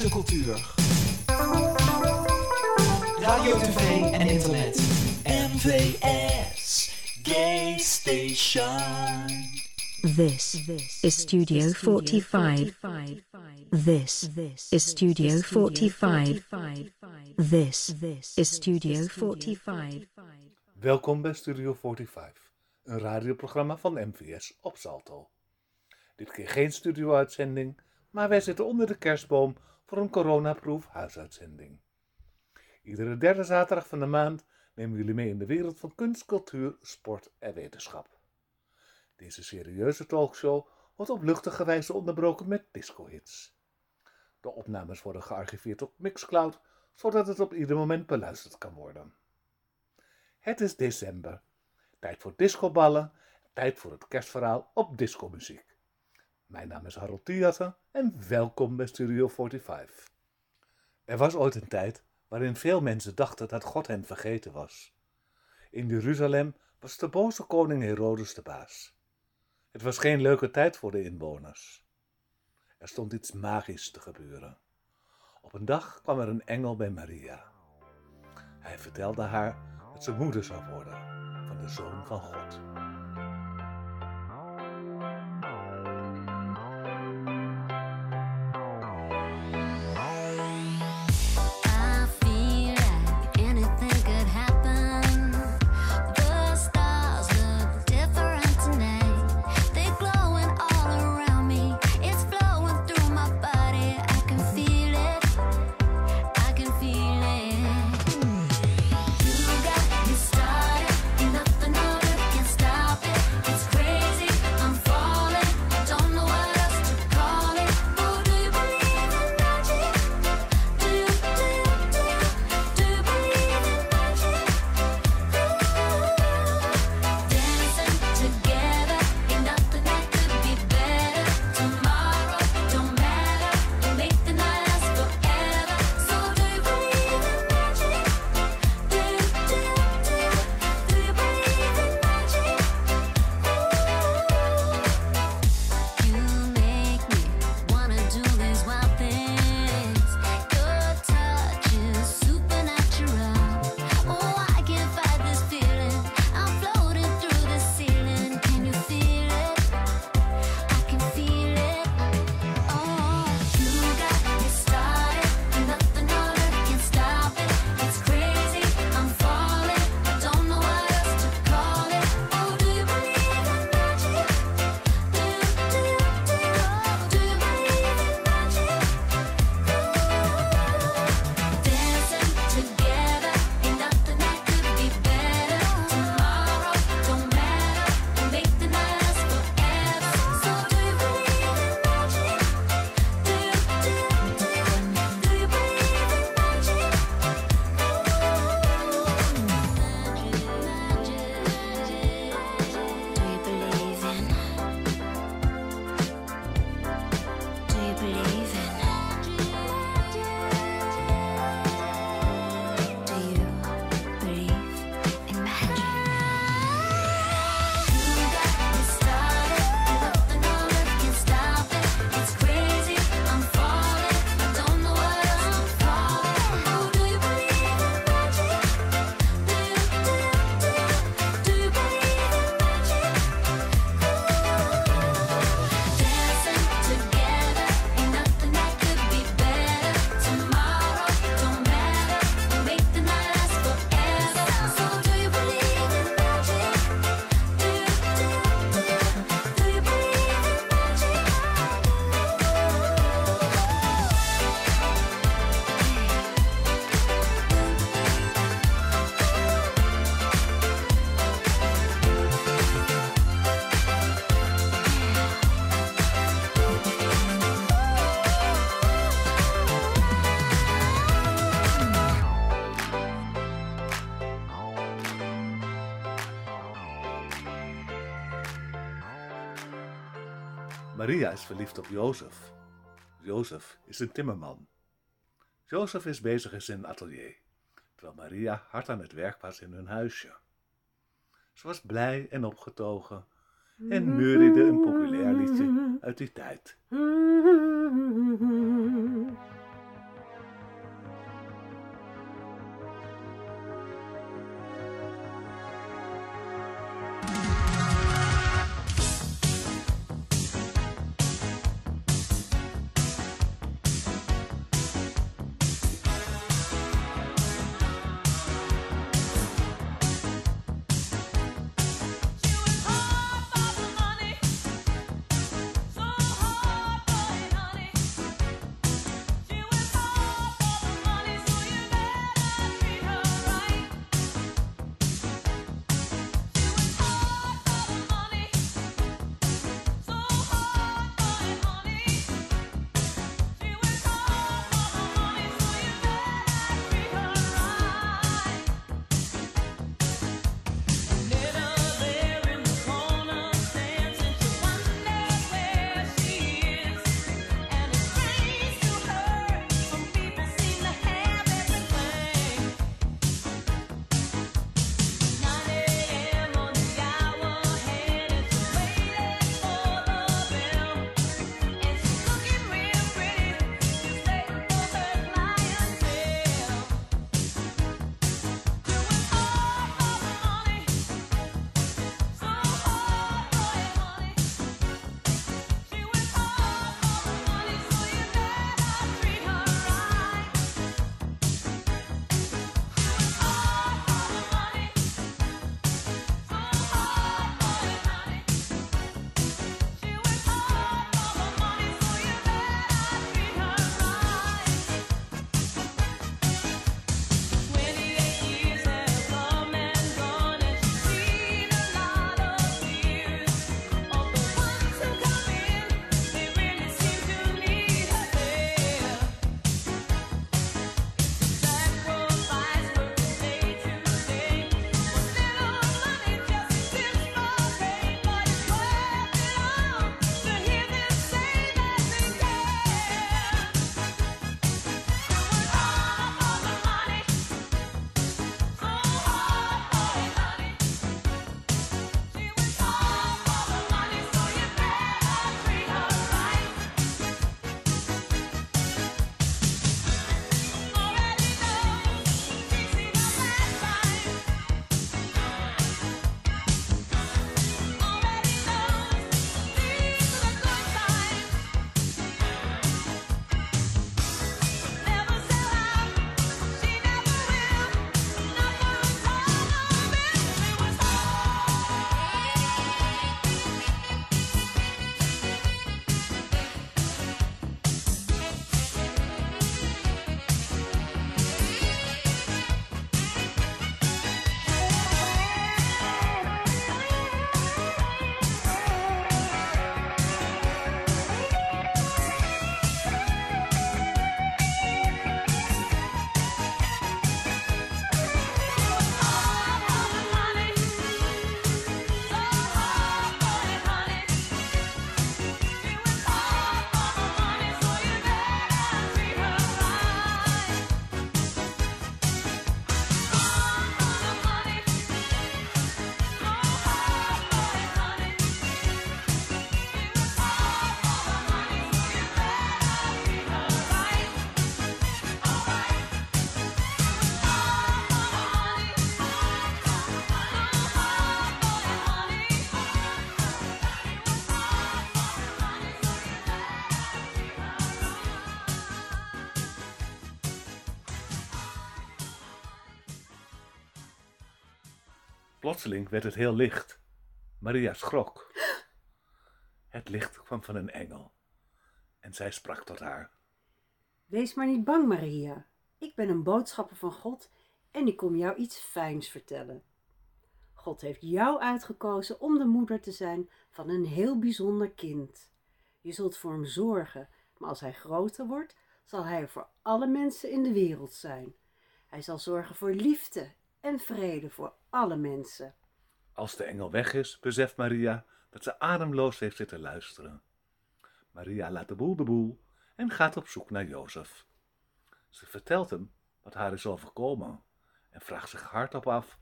mooiste cultuur. Radio, tv en internet. MVS Gay Station. This is Studio 45. This is Studio 45. This is Studio 45. Welkom bij Studio 45, een radioprogramma van MVS op Salto. Dit keer geen studio-uitzending, maar wij zitten onder de kerstboom voor een coronaproof huisuitzending. Iedere derde zaterdag van de maand nemen jullie mee in de wereld van kunst, cultuur, sport en wetenschap. Deze serieuze talkshow wordt op luchtige wijze onderbroken met disco-hits. De opnames worden gearchiveerd op Mixcloud, zodat het op ieder moment beluisterd kan worden. Het is december. Tijd voor discoballen. Tijd voor het kerstverhaal op discomuziek. Mijn naam is Harold Theater en welkom bij Studio 45. Er was ooit een tijd waarin veel mensen dachten dat God hen vergeten was. In Jeruzalem was de boze koning Herodes de baas. Het was geen leuke tijd voor de inwoners. Er stond iets magisch te gebeuren. Op een dag kwam er een engel bij Maria. Hij vertelde haar dat ze moeder zou worden van de Zoon van God. Maria is verliefd op Jozef. Jozef is een timmerman. Jozef is bezig in zijn atelier, terwijl Maria hard aan het werk was in hun huisje. Ze was blij en opgetogen en neuriede een populair liedje uit die tijd. Plotseling werd het heel licht. Maria schrok. Het licht kwam van een engel. En zij sprak tot haar. Wees maar niet bang, Maria. Ik ben een boodschapper van God en ik kom jou iets fijns vertellen. God heeft jou uitgekozen om de moeder te zijn van een heel bijzonder kind. Je zult voor hem zorgen, maar als hij groter wordt, zal hij voor alle mensen in de wereld zijn. Hij zal zorgen voor liefde en vrede voor alle mensen. Als de engel weg is, beseft Maria dat ze ademloos heeft zitten luisteren. Maria laat de boel de boel en gaat op zoek naar Jozef. Ze vertelt hem wat haar is overkomen en vraagt zich hardop af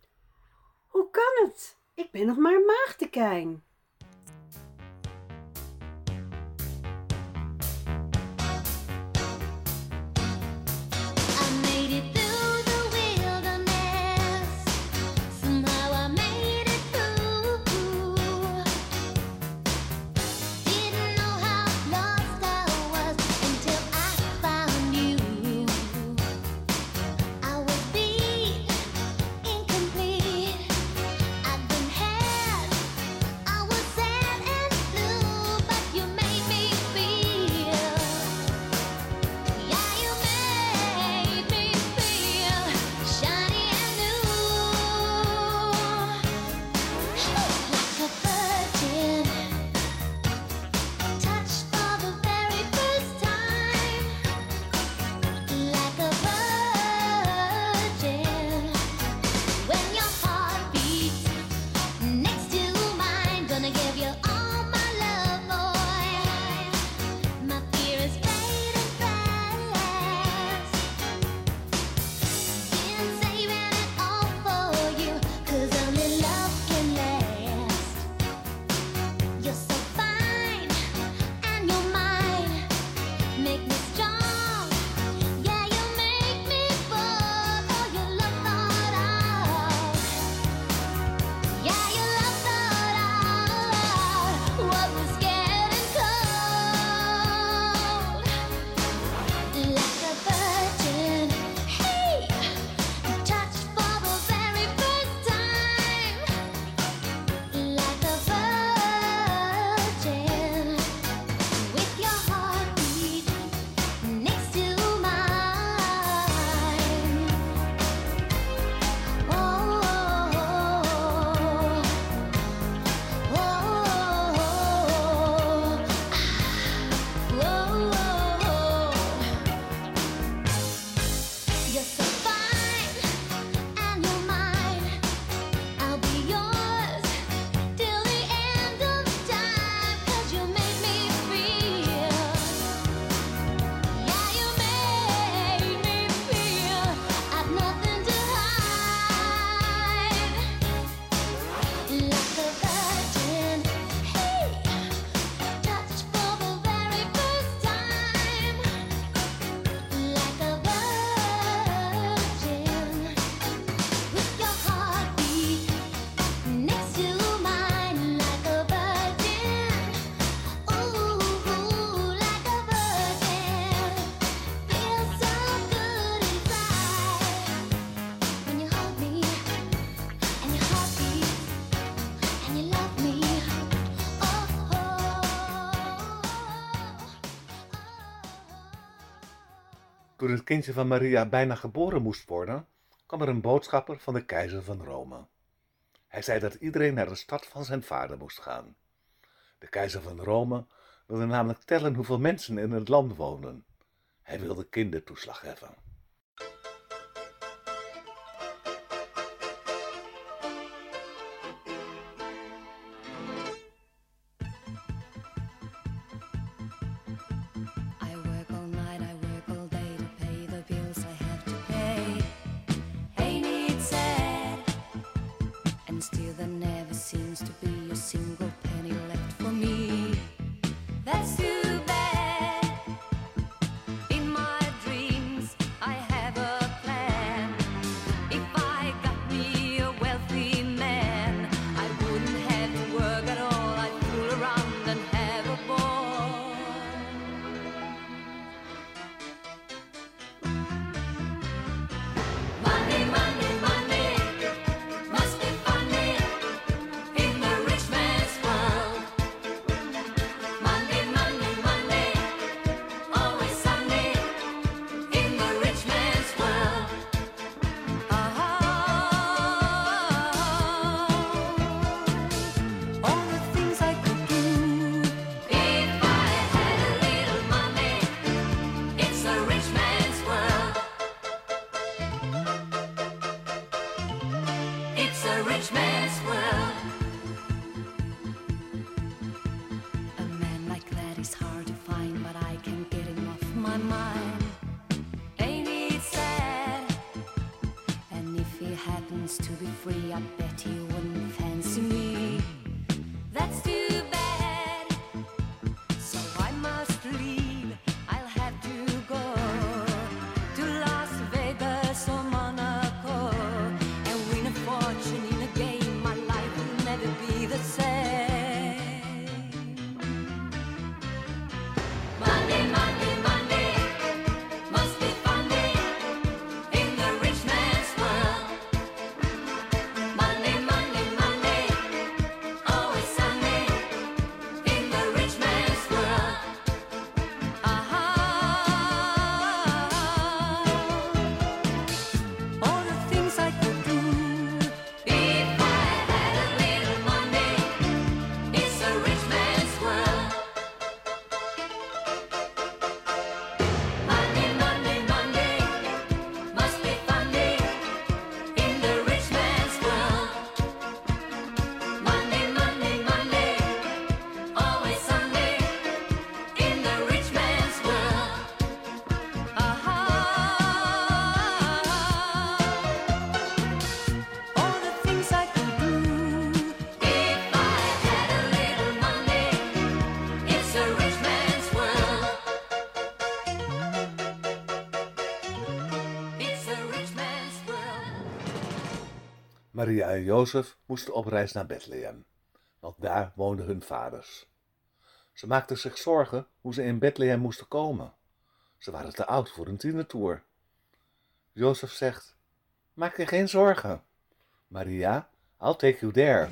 Hoe kan het? Ik ben nog maar maagdekijn. Het kindje van Maria bijna geboren moest worden, kwam er een boodschapper van de keizer van Rome. Hij zei dat iedereen naar de stad van zijn vader moest gaan. De keizer van Rome wilde namelijk tellen hoeveel mensen in het land wonen. Hij wilde kindertoeslag heffen. Maria en Jozef moesten op reis naar Bethlehem, want daar woonden hun vaders. Ze maakten zich zorgen hoe ze in Bethlehem moesten komen. Ze waren te oud voor een tienertoer. Jozef zegt: Maak je geen zorgen. Maria, I'll take you there.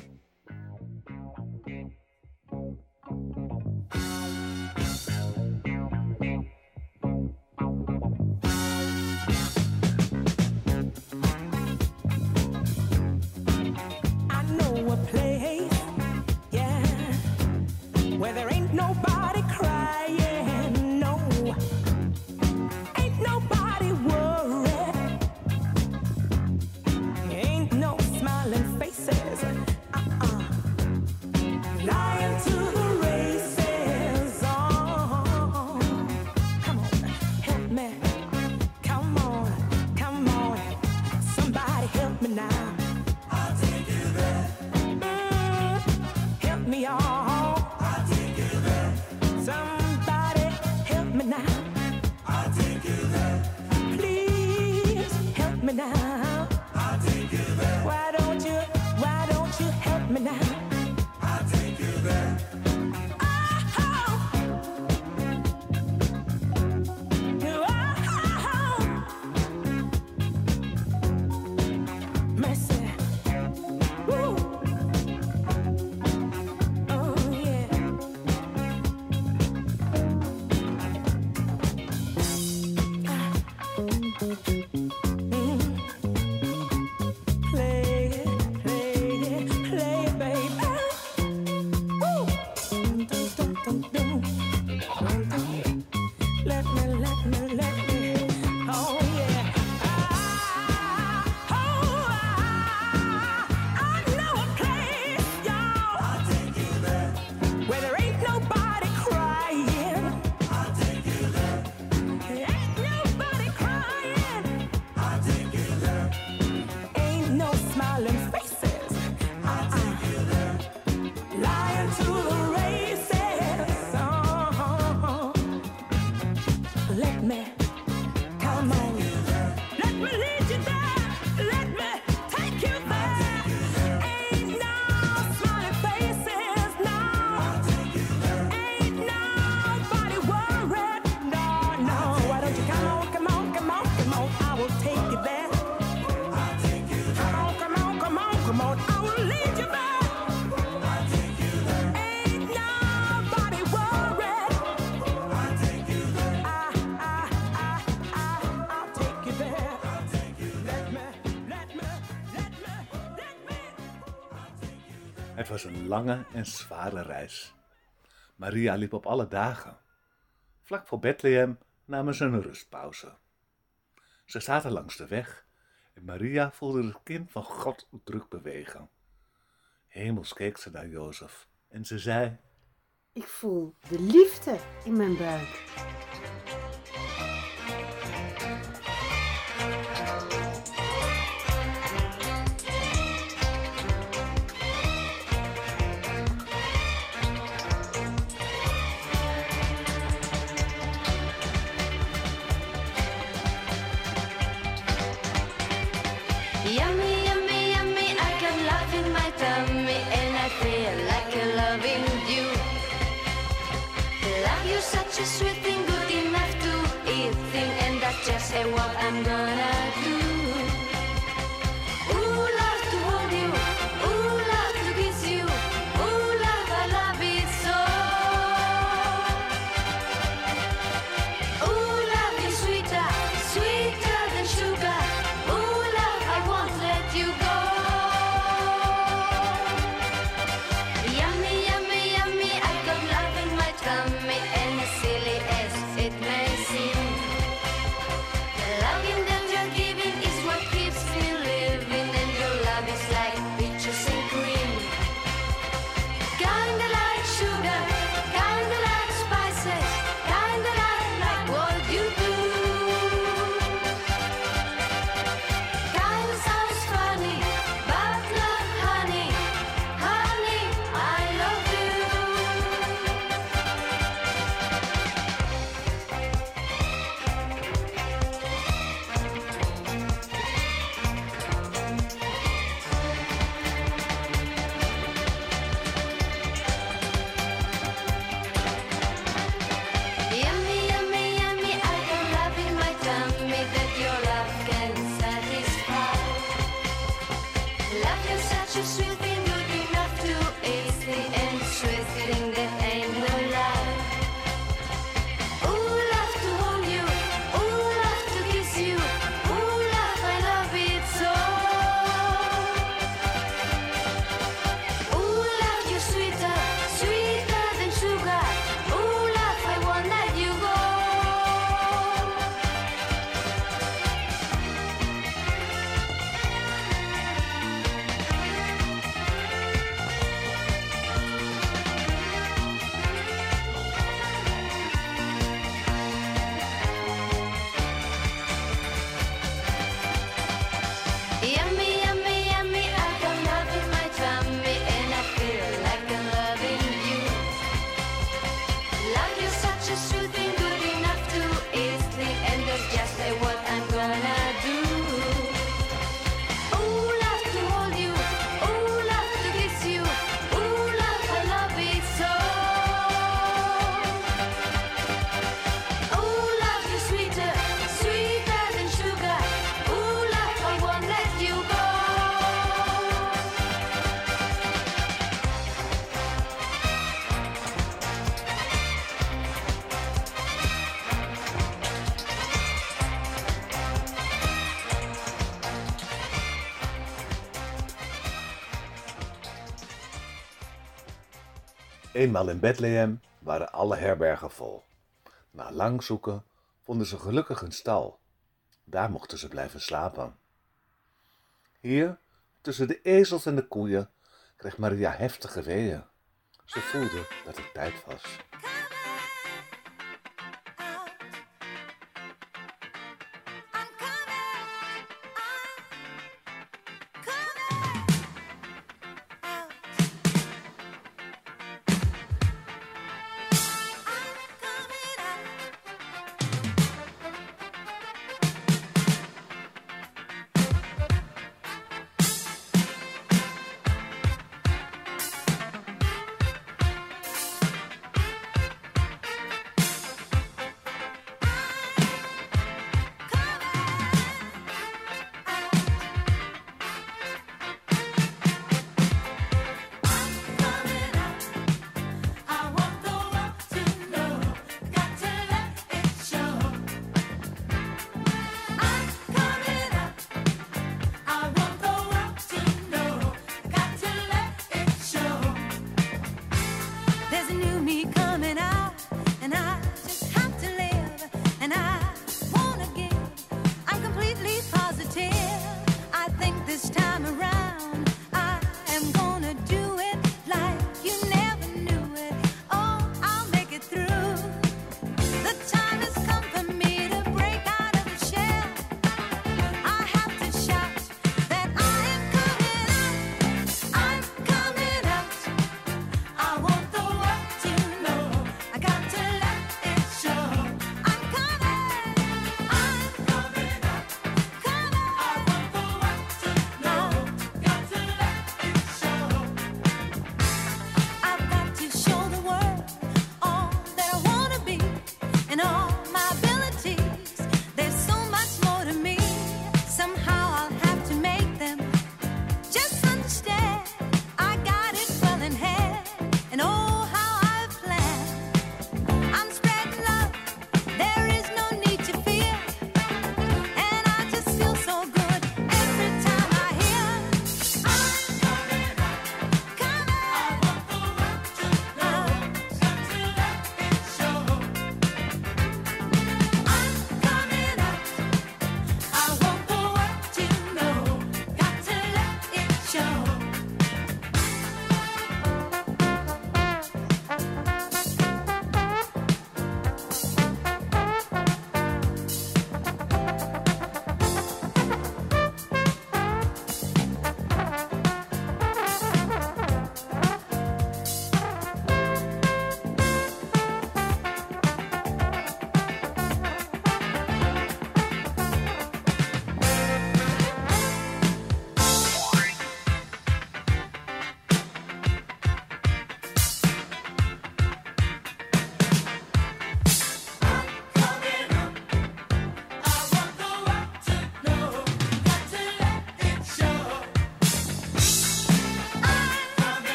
lange en zware reis. Maria liep op alle dagen. Vlak voor Bethlehem namen ze een rustpauze. Ze zaten langs de weg en Maria voelde het kind van God druk bewegen. Hemels keek ze naar Jozef en ze zei: Ik voel de liefde in mijn buik. I'm gonna Eenmaal in Bethlehem waren alle herbergen vol. Na lang zoeken vonden ze gelukkig een stal. Daar mochten ze blijven slapen. Hier, tussen de ezels en de koeien, kreeg Maria heftige weeën. Ze voelde dat het tijd was.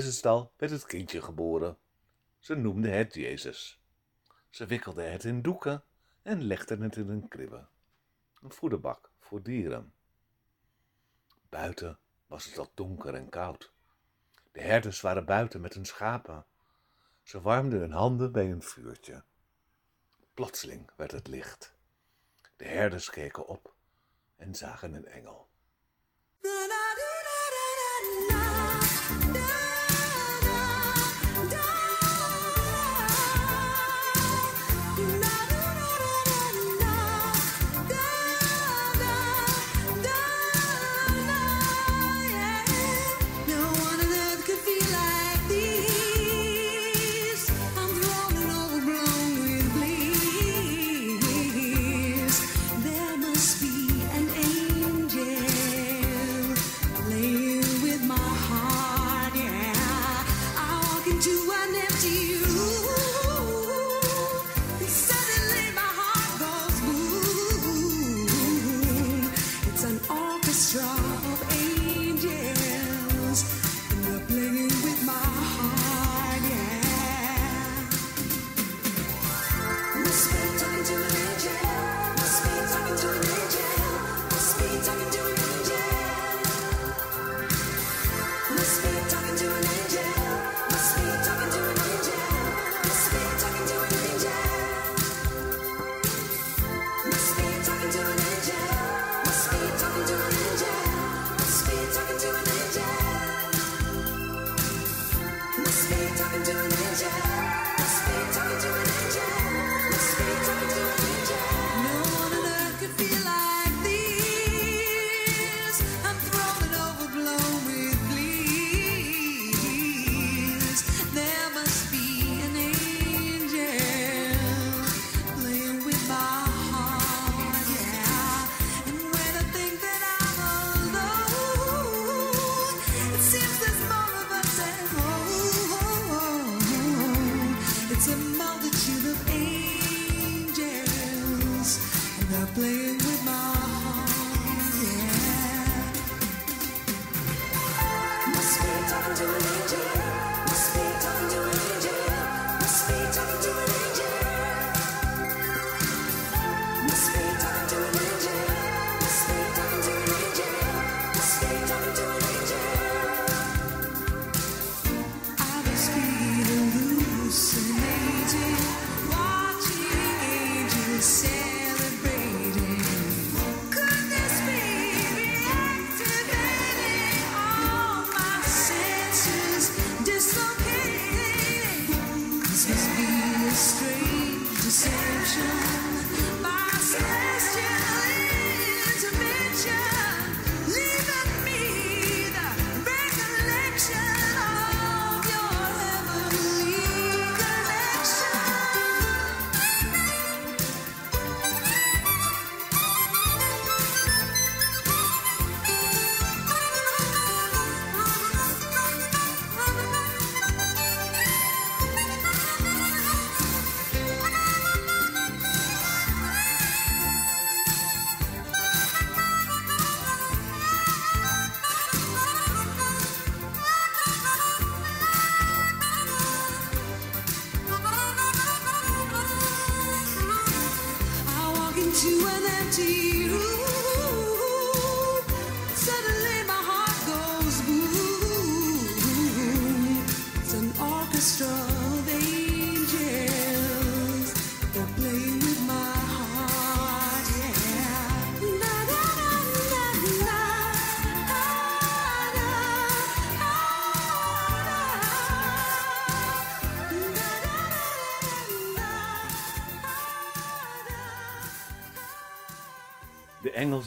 Stal werd het kindje geboren. Ze noemden het Jezus. Ze wikkelde het in doeken en legden het in een kribbe, een voederbak voor dieren. Buiten was het al donker en koud. De herders waren buiten met hun schapen. Ze warmden hun handen bij een vuurtje. Plotseling werd het licht. De herders keken op en zagen een engel.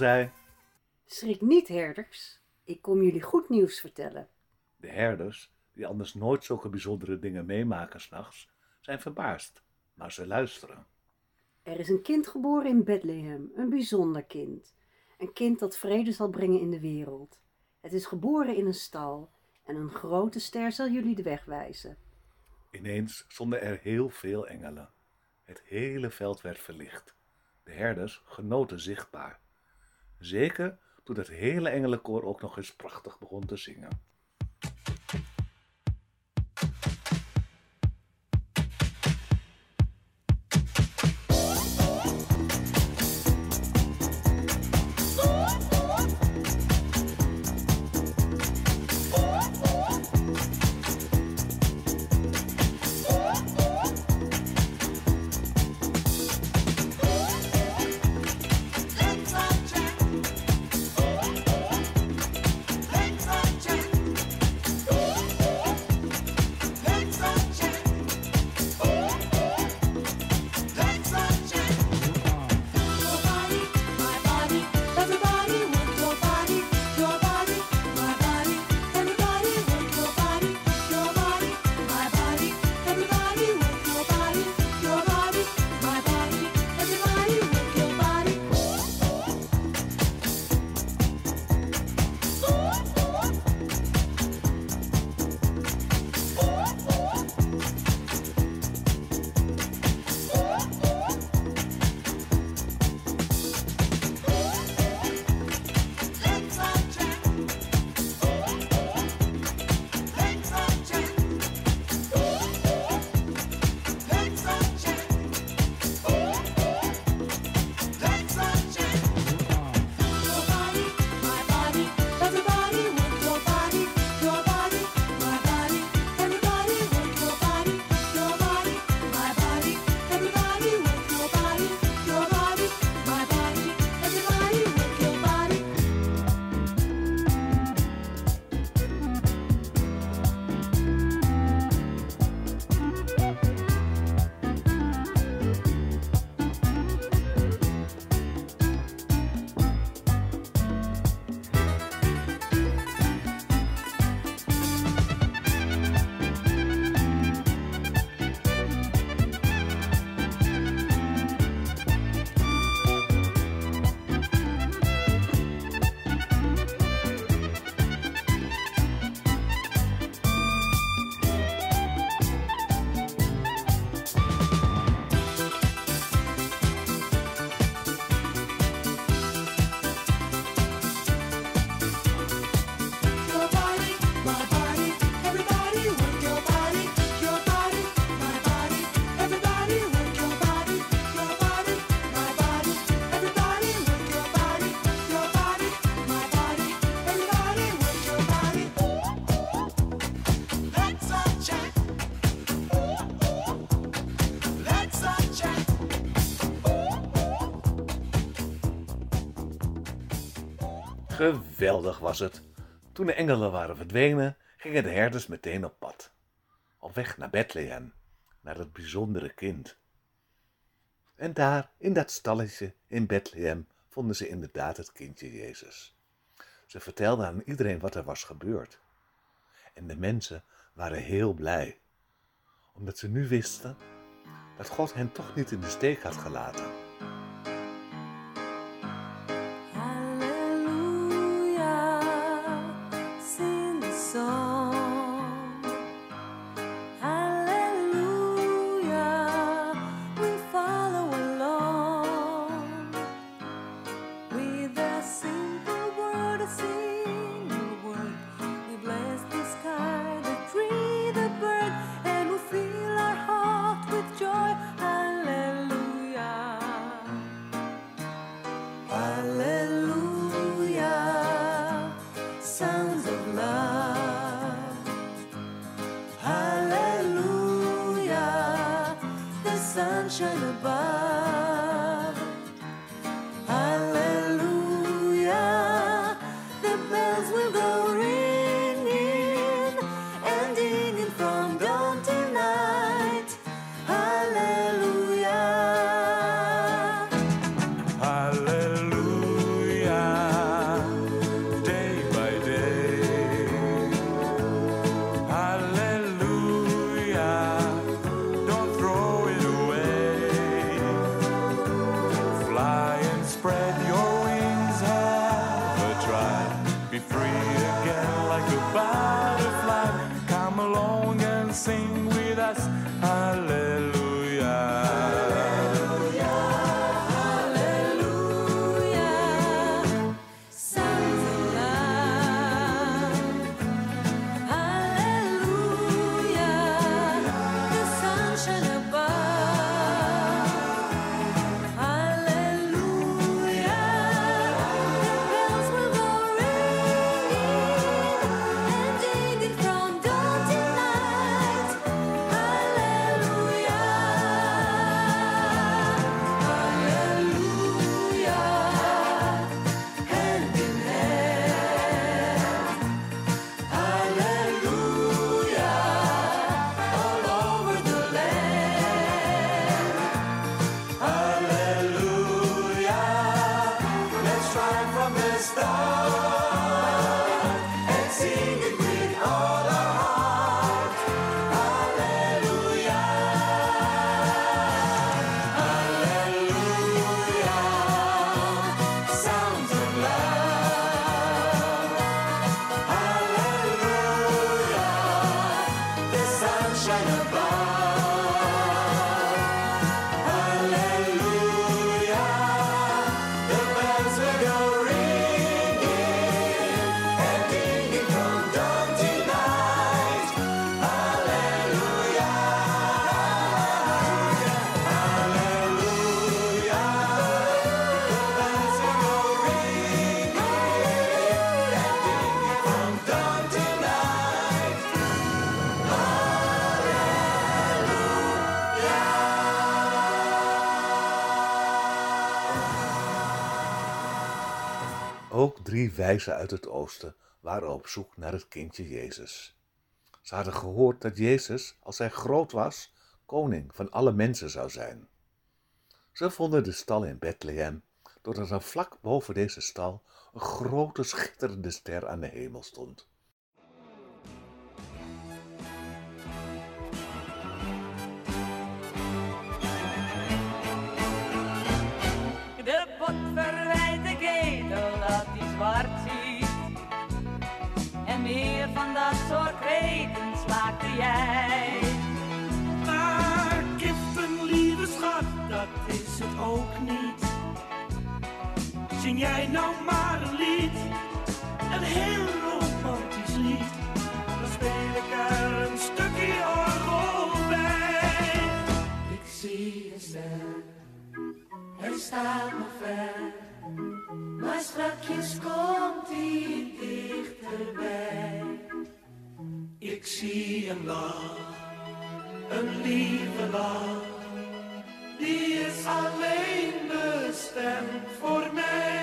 Zei, Schrik niet, herders. Ik kom jullie goed nieuws vertellen. de herders, die anders nooit zulke bijzondere dingen meemaken s'nachts, zijn verbaasd, maar ze luisteren. Er is een kind geboren in Bethlehem, een bijzonder kind. Een kind dat vrede zal brengen in de wereld. Het is geboren in een stal en een grote ster zal jullie de weg wijzen. Ineens stonden er heel veel engelen. Het hele veld werd verlicht. De herders genoten zichtbaar. Zeker toen het hele engelenkoor ook nog eens prachtig begon te zingen. Geweldig was het. Toen de engelen waren verdwenen, gingen de herders meteen op pad. Op weg naar Bethlehem, naar het bijzondere kind. En daar, in dat stalletje in Bethlehem, vonden ze inderdaad het kindje Jezus. Ze vertelden aan iedereen wat er was gebeurd. En de mensen waren heel blij, omdat ze nu wisten dat God hen toch niet in de steek had gelaten. Wijzen uit het oosten waren op zoek naar het kindje Jezus. Ze hadden gehoord dat Jezus, als hij groot was, koning van alle mensen zou zijn. Ze vonden de stal in Bethlehem, doordat er vlak boven deze stal een grote schitterende ster aan de hemel stond. Jij. Maar giften, lieve schat, dat is het ook niet. Zing jij nou maar een lied, een heel romantisch lied. Dan speel ik er een stukje orgel bij. Ik zie een ster, hij staat nog ver. Maar strakjes komt hij dichterbij. Ik zie een lach, een lieve lach. Die is alleen bestemd voor mij.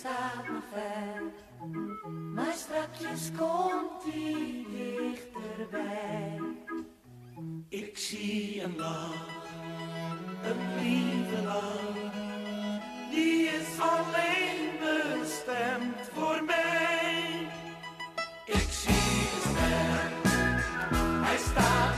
staat nog ver. Maar strakjes komt hij dichterbij. Ik zie een lach, een lieve lach. Die is alleen bestemd voor mij. Ik zie een ster, hij staat.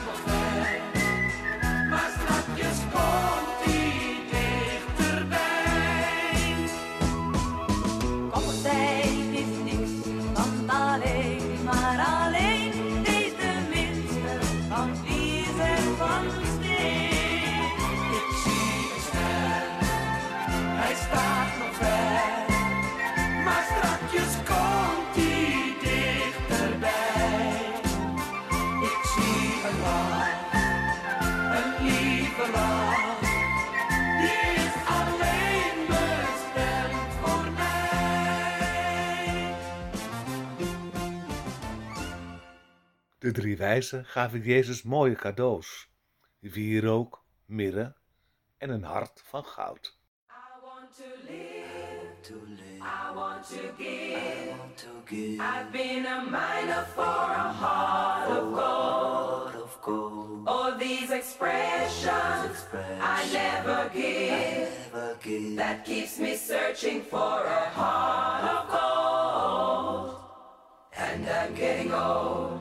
De drie wijzen gaven Jezus mooie cadeaus: wierook, mirre en een hart van goud. I want to live. I want to give. I want to give. I've been a miner for a heart of gold. Of gold. All these expressions, I, never give. I never give. That keeps me searching for a heart of gold. And I'm getting old.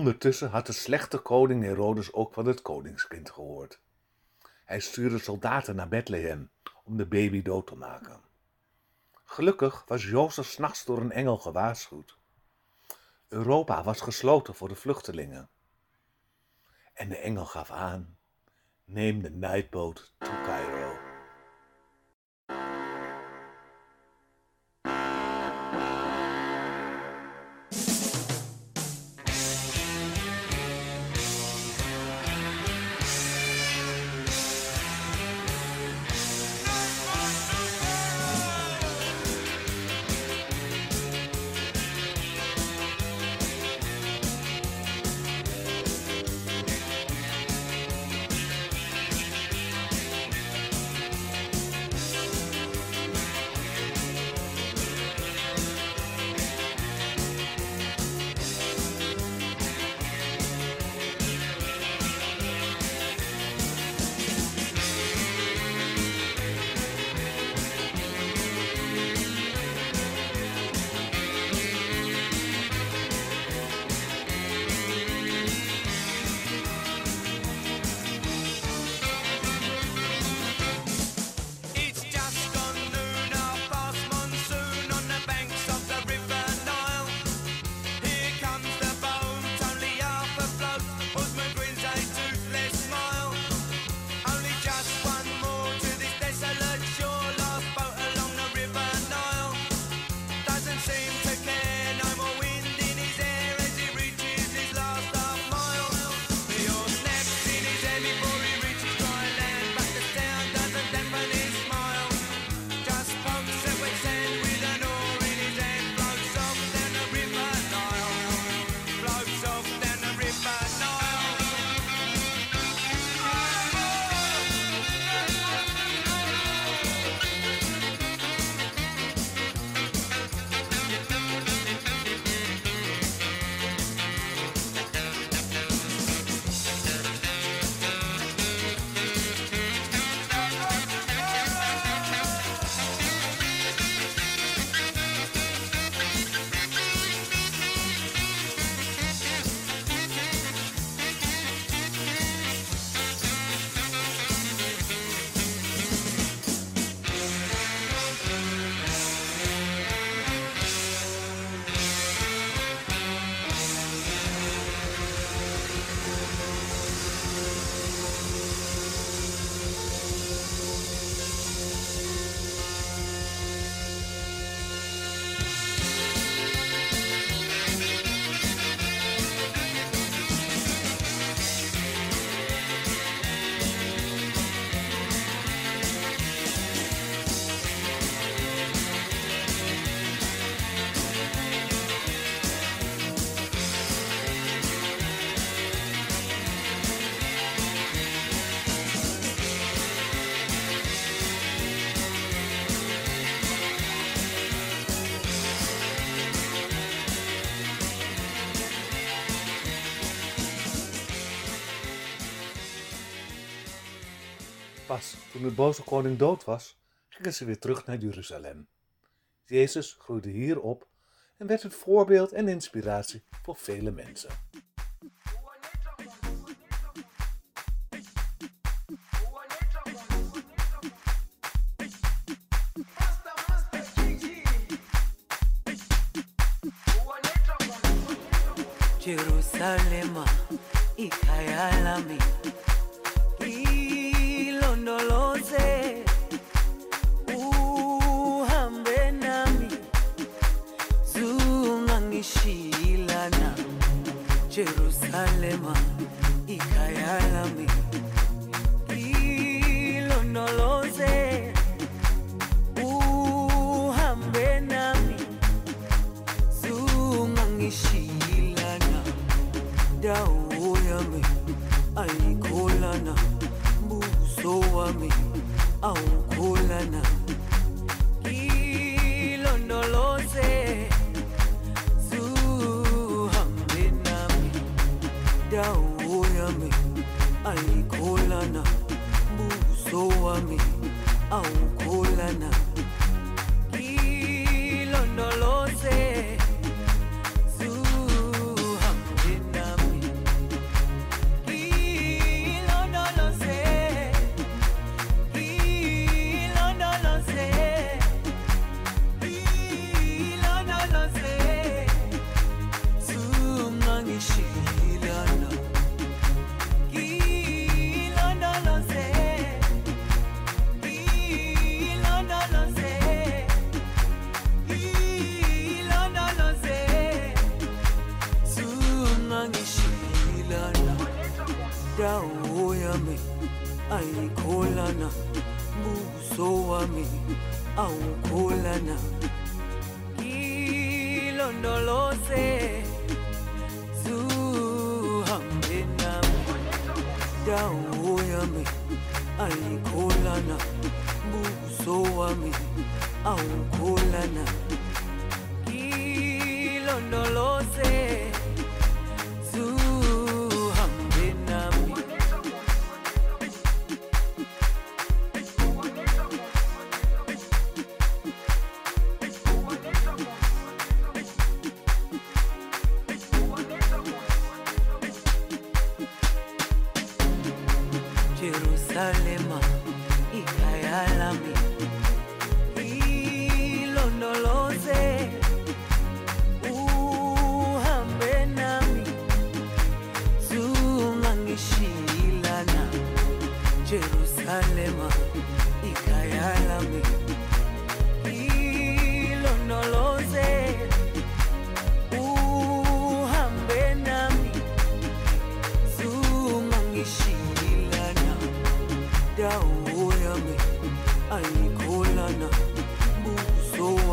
Ondertussen had de slechte koning Herodes ook van het koningskind gehoord. Hij stuurde soldaten naar Bethlehem om de baby dood te maken. Gelukkig was Jozef s'nachts door een engel gewaarschuwd. Europa was gesloten voor de vluchtelingen. En de engel gaf aan: neem de nightboat to Cairo. Pas toen de boze koning dood was, gingen ze weer terug naar Jeruzalem. Jezus groeide hier op en werd het voorbeeld en inspiratie voor vele mensen. Jerusalema ikhaya lami ilondoloze uhambe nami zungangishilana Jerusalema ikhaya lami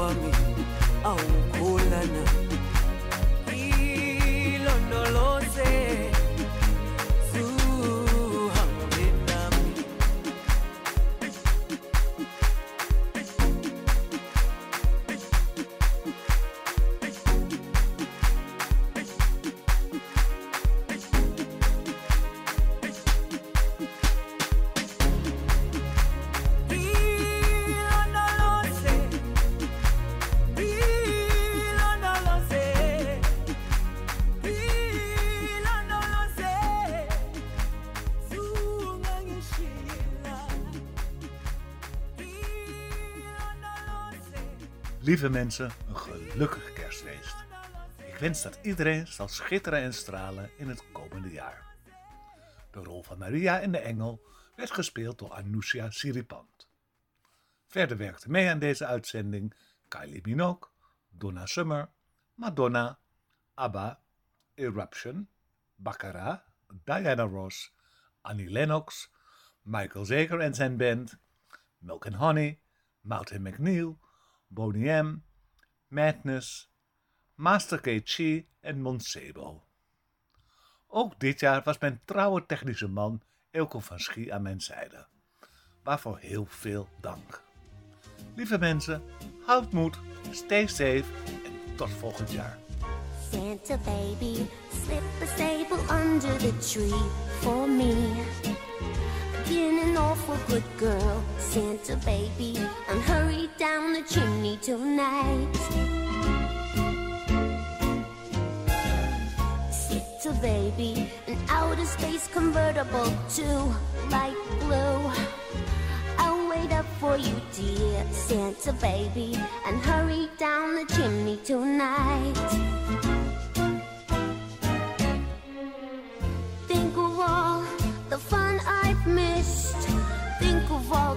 for me. Oh. Lieve mensen, een gelukkig kerstfeest. Ik wens dat iedereen zal schitteren en stralen in het komende jaar. De rol van Maria in de Engel werd gespeeld door Anoushia Siripant. Verder werkten mee aan deze uitzending Kylie Minogue, Donna Summer, Madonna, ABBA, Eruption, Baccarat, Diana Ross, Annie Lennox, Michael Zeger en zijn band, Milk and Honey, Martin McNeil, Boney M, Madness, Master KG en Monsebo. Ook dit jaar was mijn trouwe technische man Elko van Schie aan mijn zijde. Waarvoor heel veel dank. Lieve mensen, houd moed, stay safe en tot volgend jaar. Been an awful good girl, Santa baby, and hurry down the chimney tonight. Santa baby, an outer space convertible to light blue. I'll wait up for you, dear Santa baby, and hurry down the chimney tonight.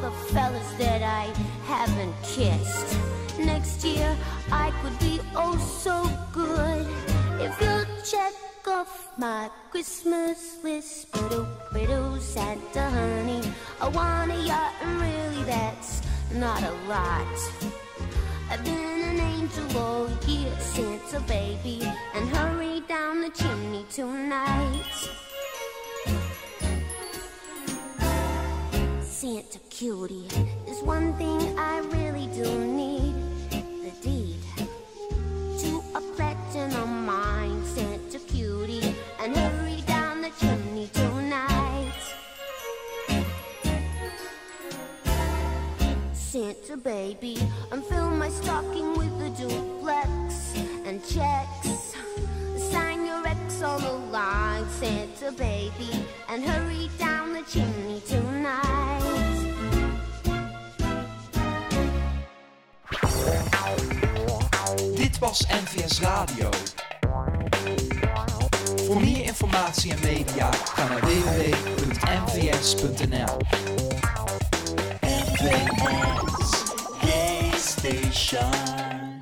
The fellas that I haven't kissed. Next year I could be oh so good if you'll check off my Christmas list. But oh, Santa honey, I want a yacht, and really that's not a lot. I've been an angel all year, Santa baby, and hurry down the chimney tonight. Santa cutie. There's one thing I really do need the deed to a platinum mine sent to cutie and hurry down the chimney tonight. Santa baby, and fill my stocking with the duplex and checks. Sign your ex on the line, Santa baby, and hurry down the chimney tonight. pas NVS Radio. Voor meer informatie en media ga naar www.nvs.nl. NVS Station.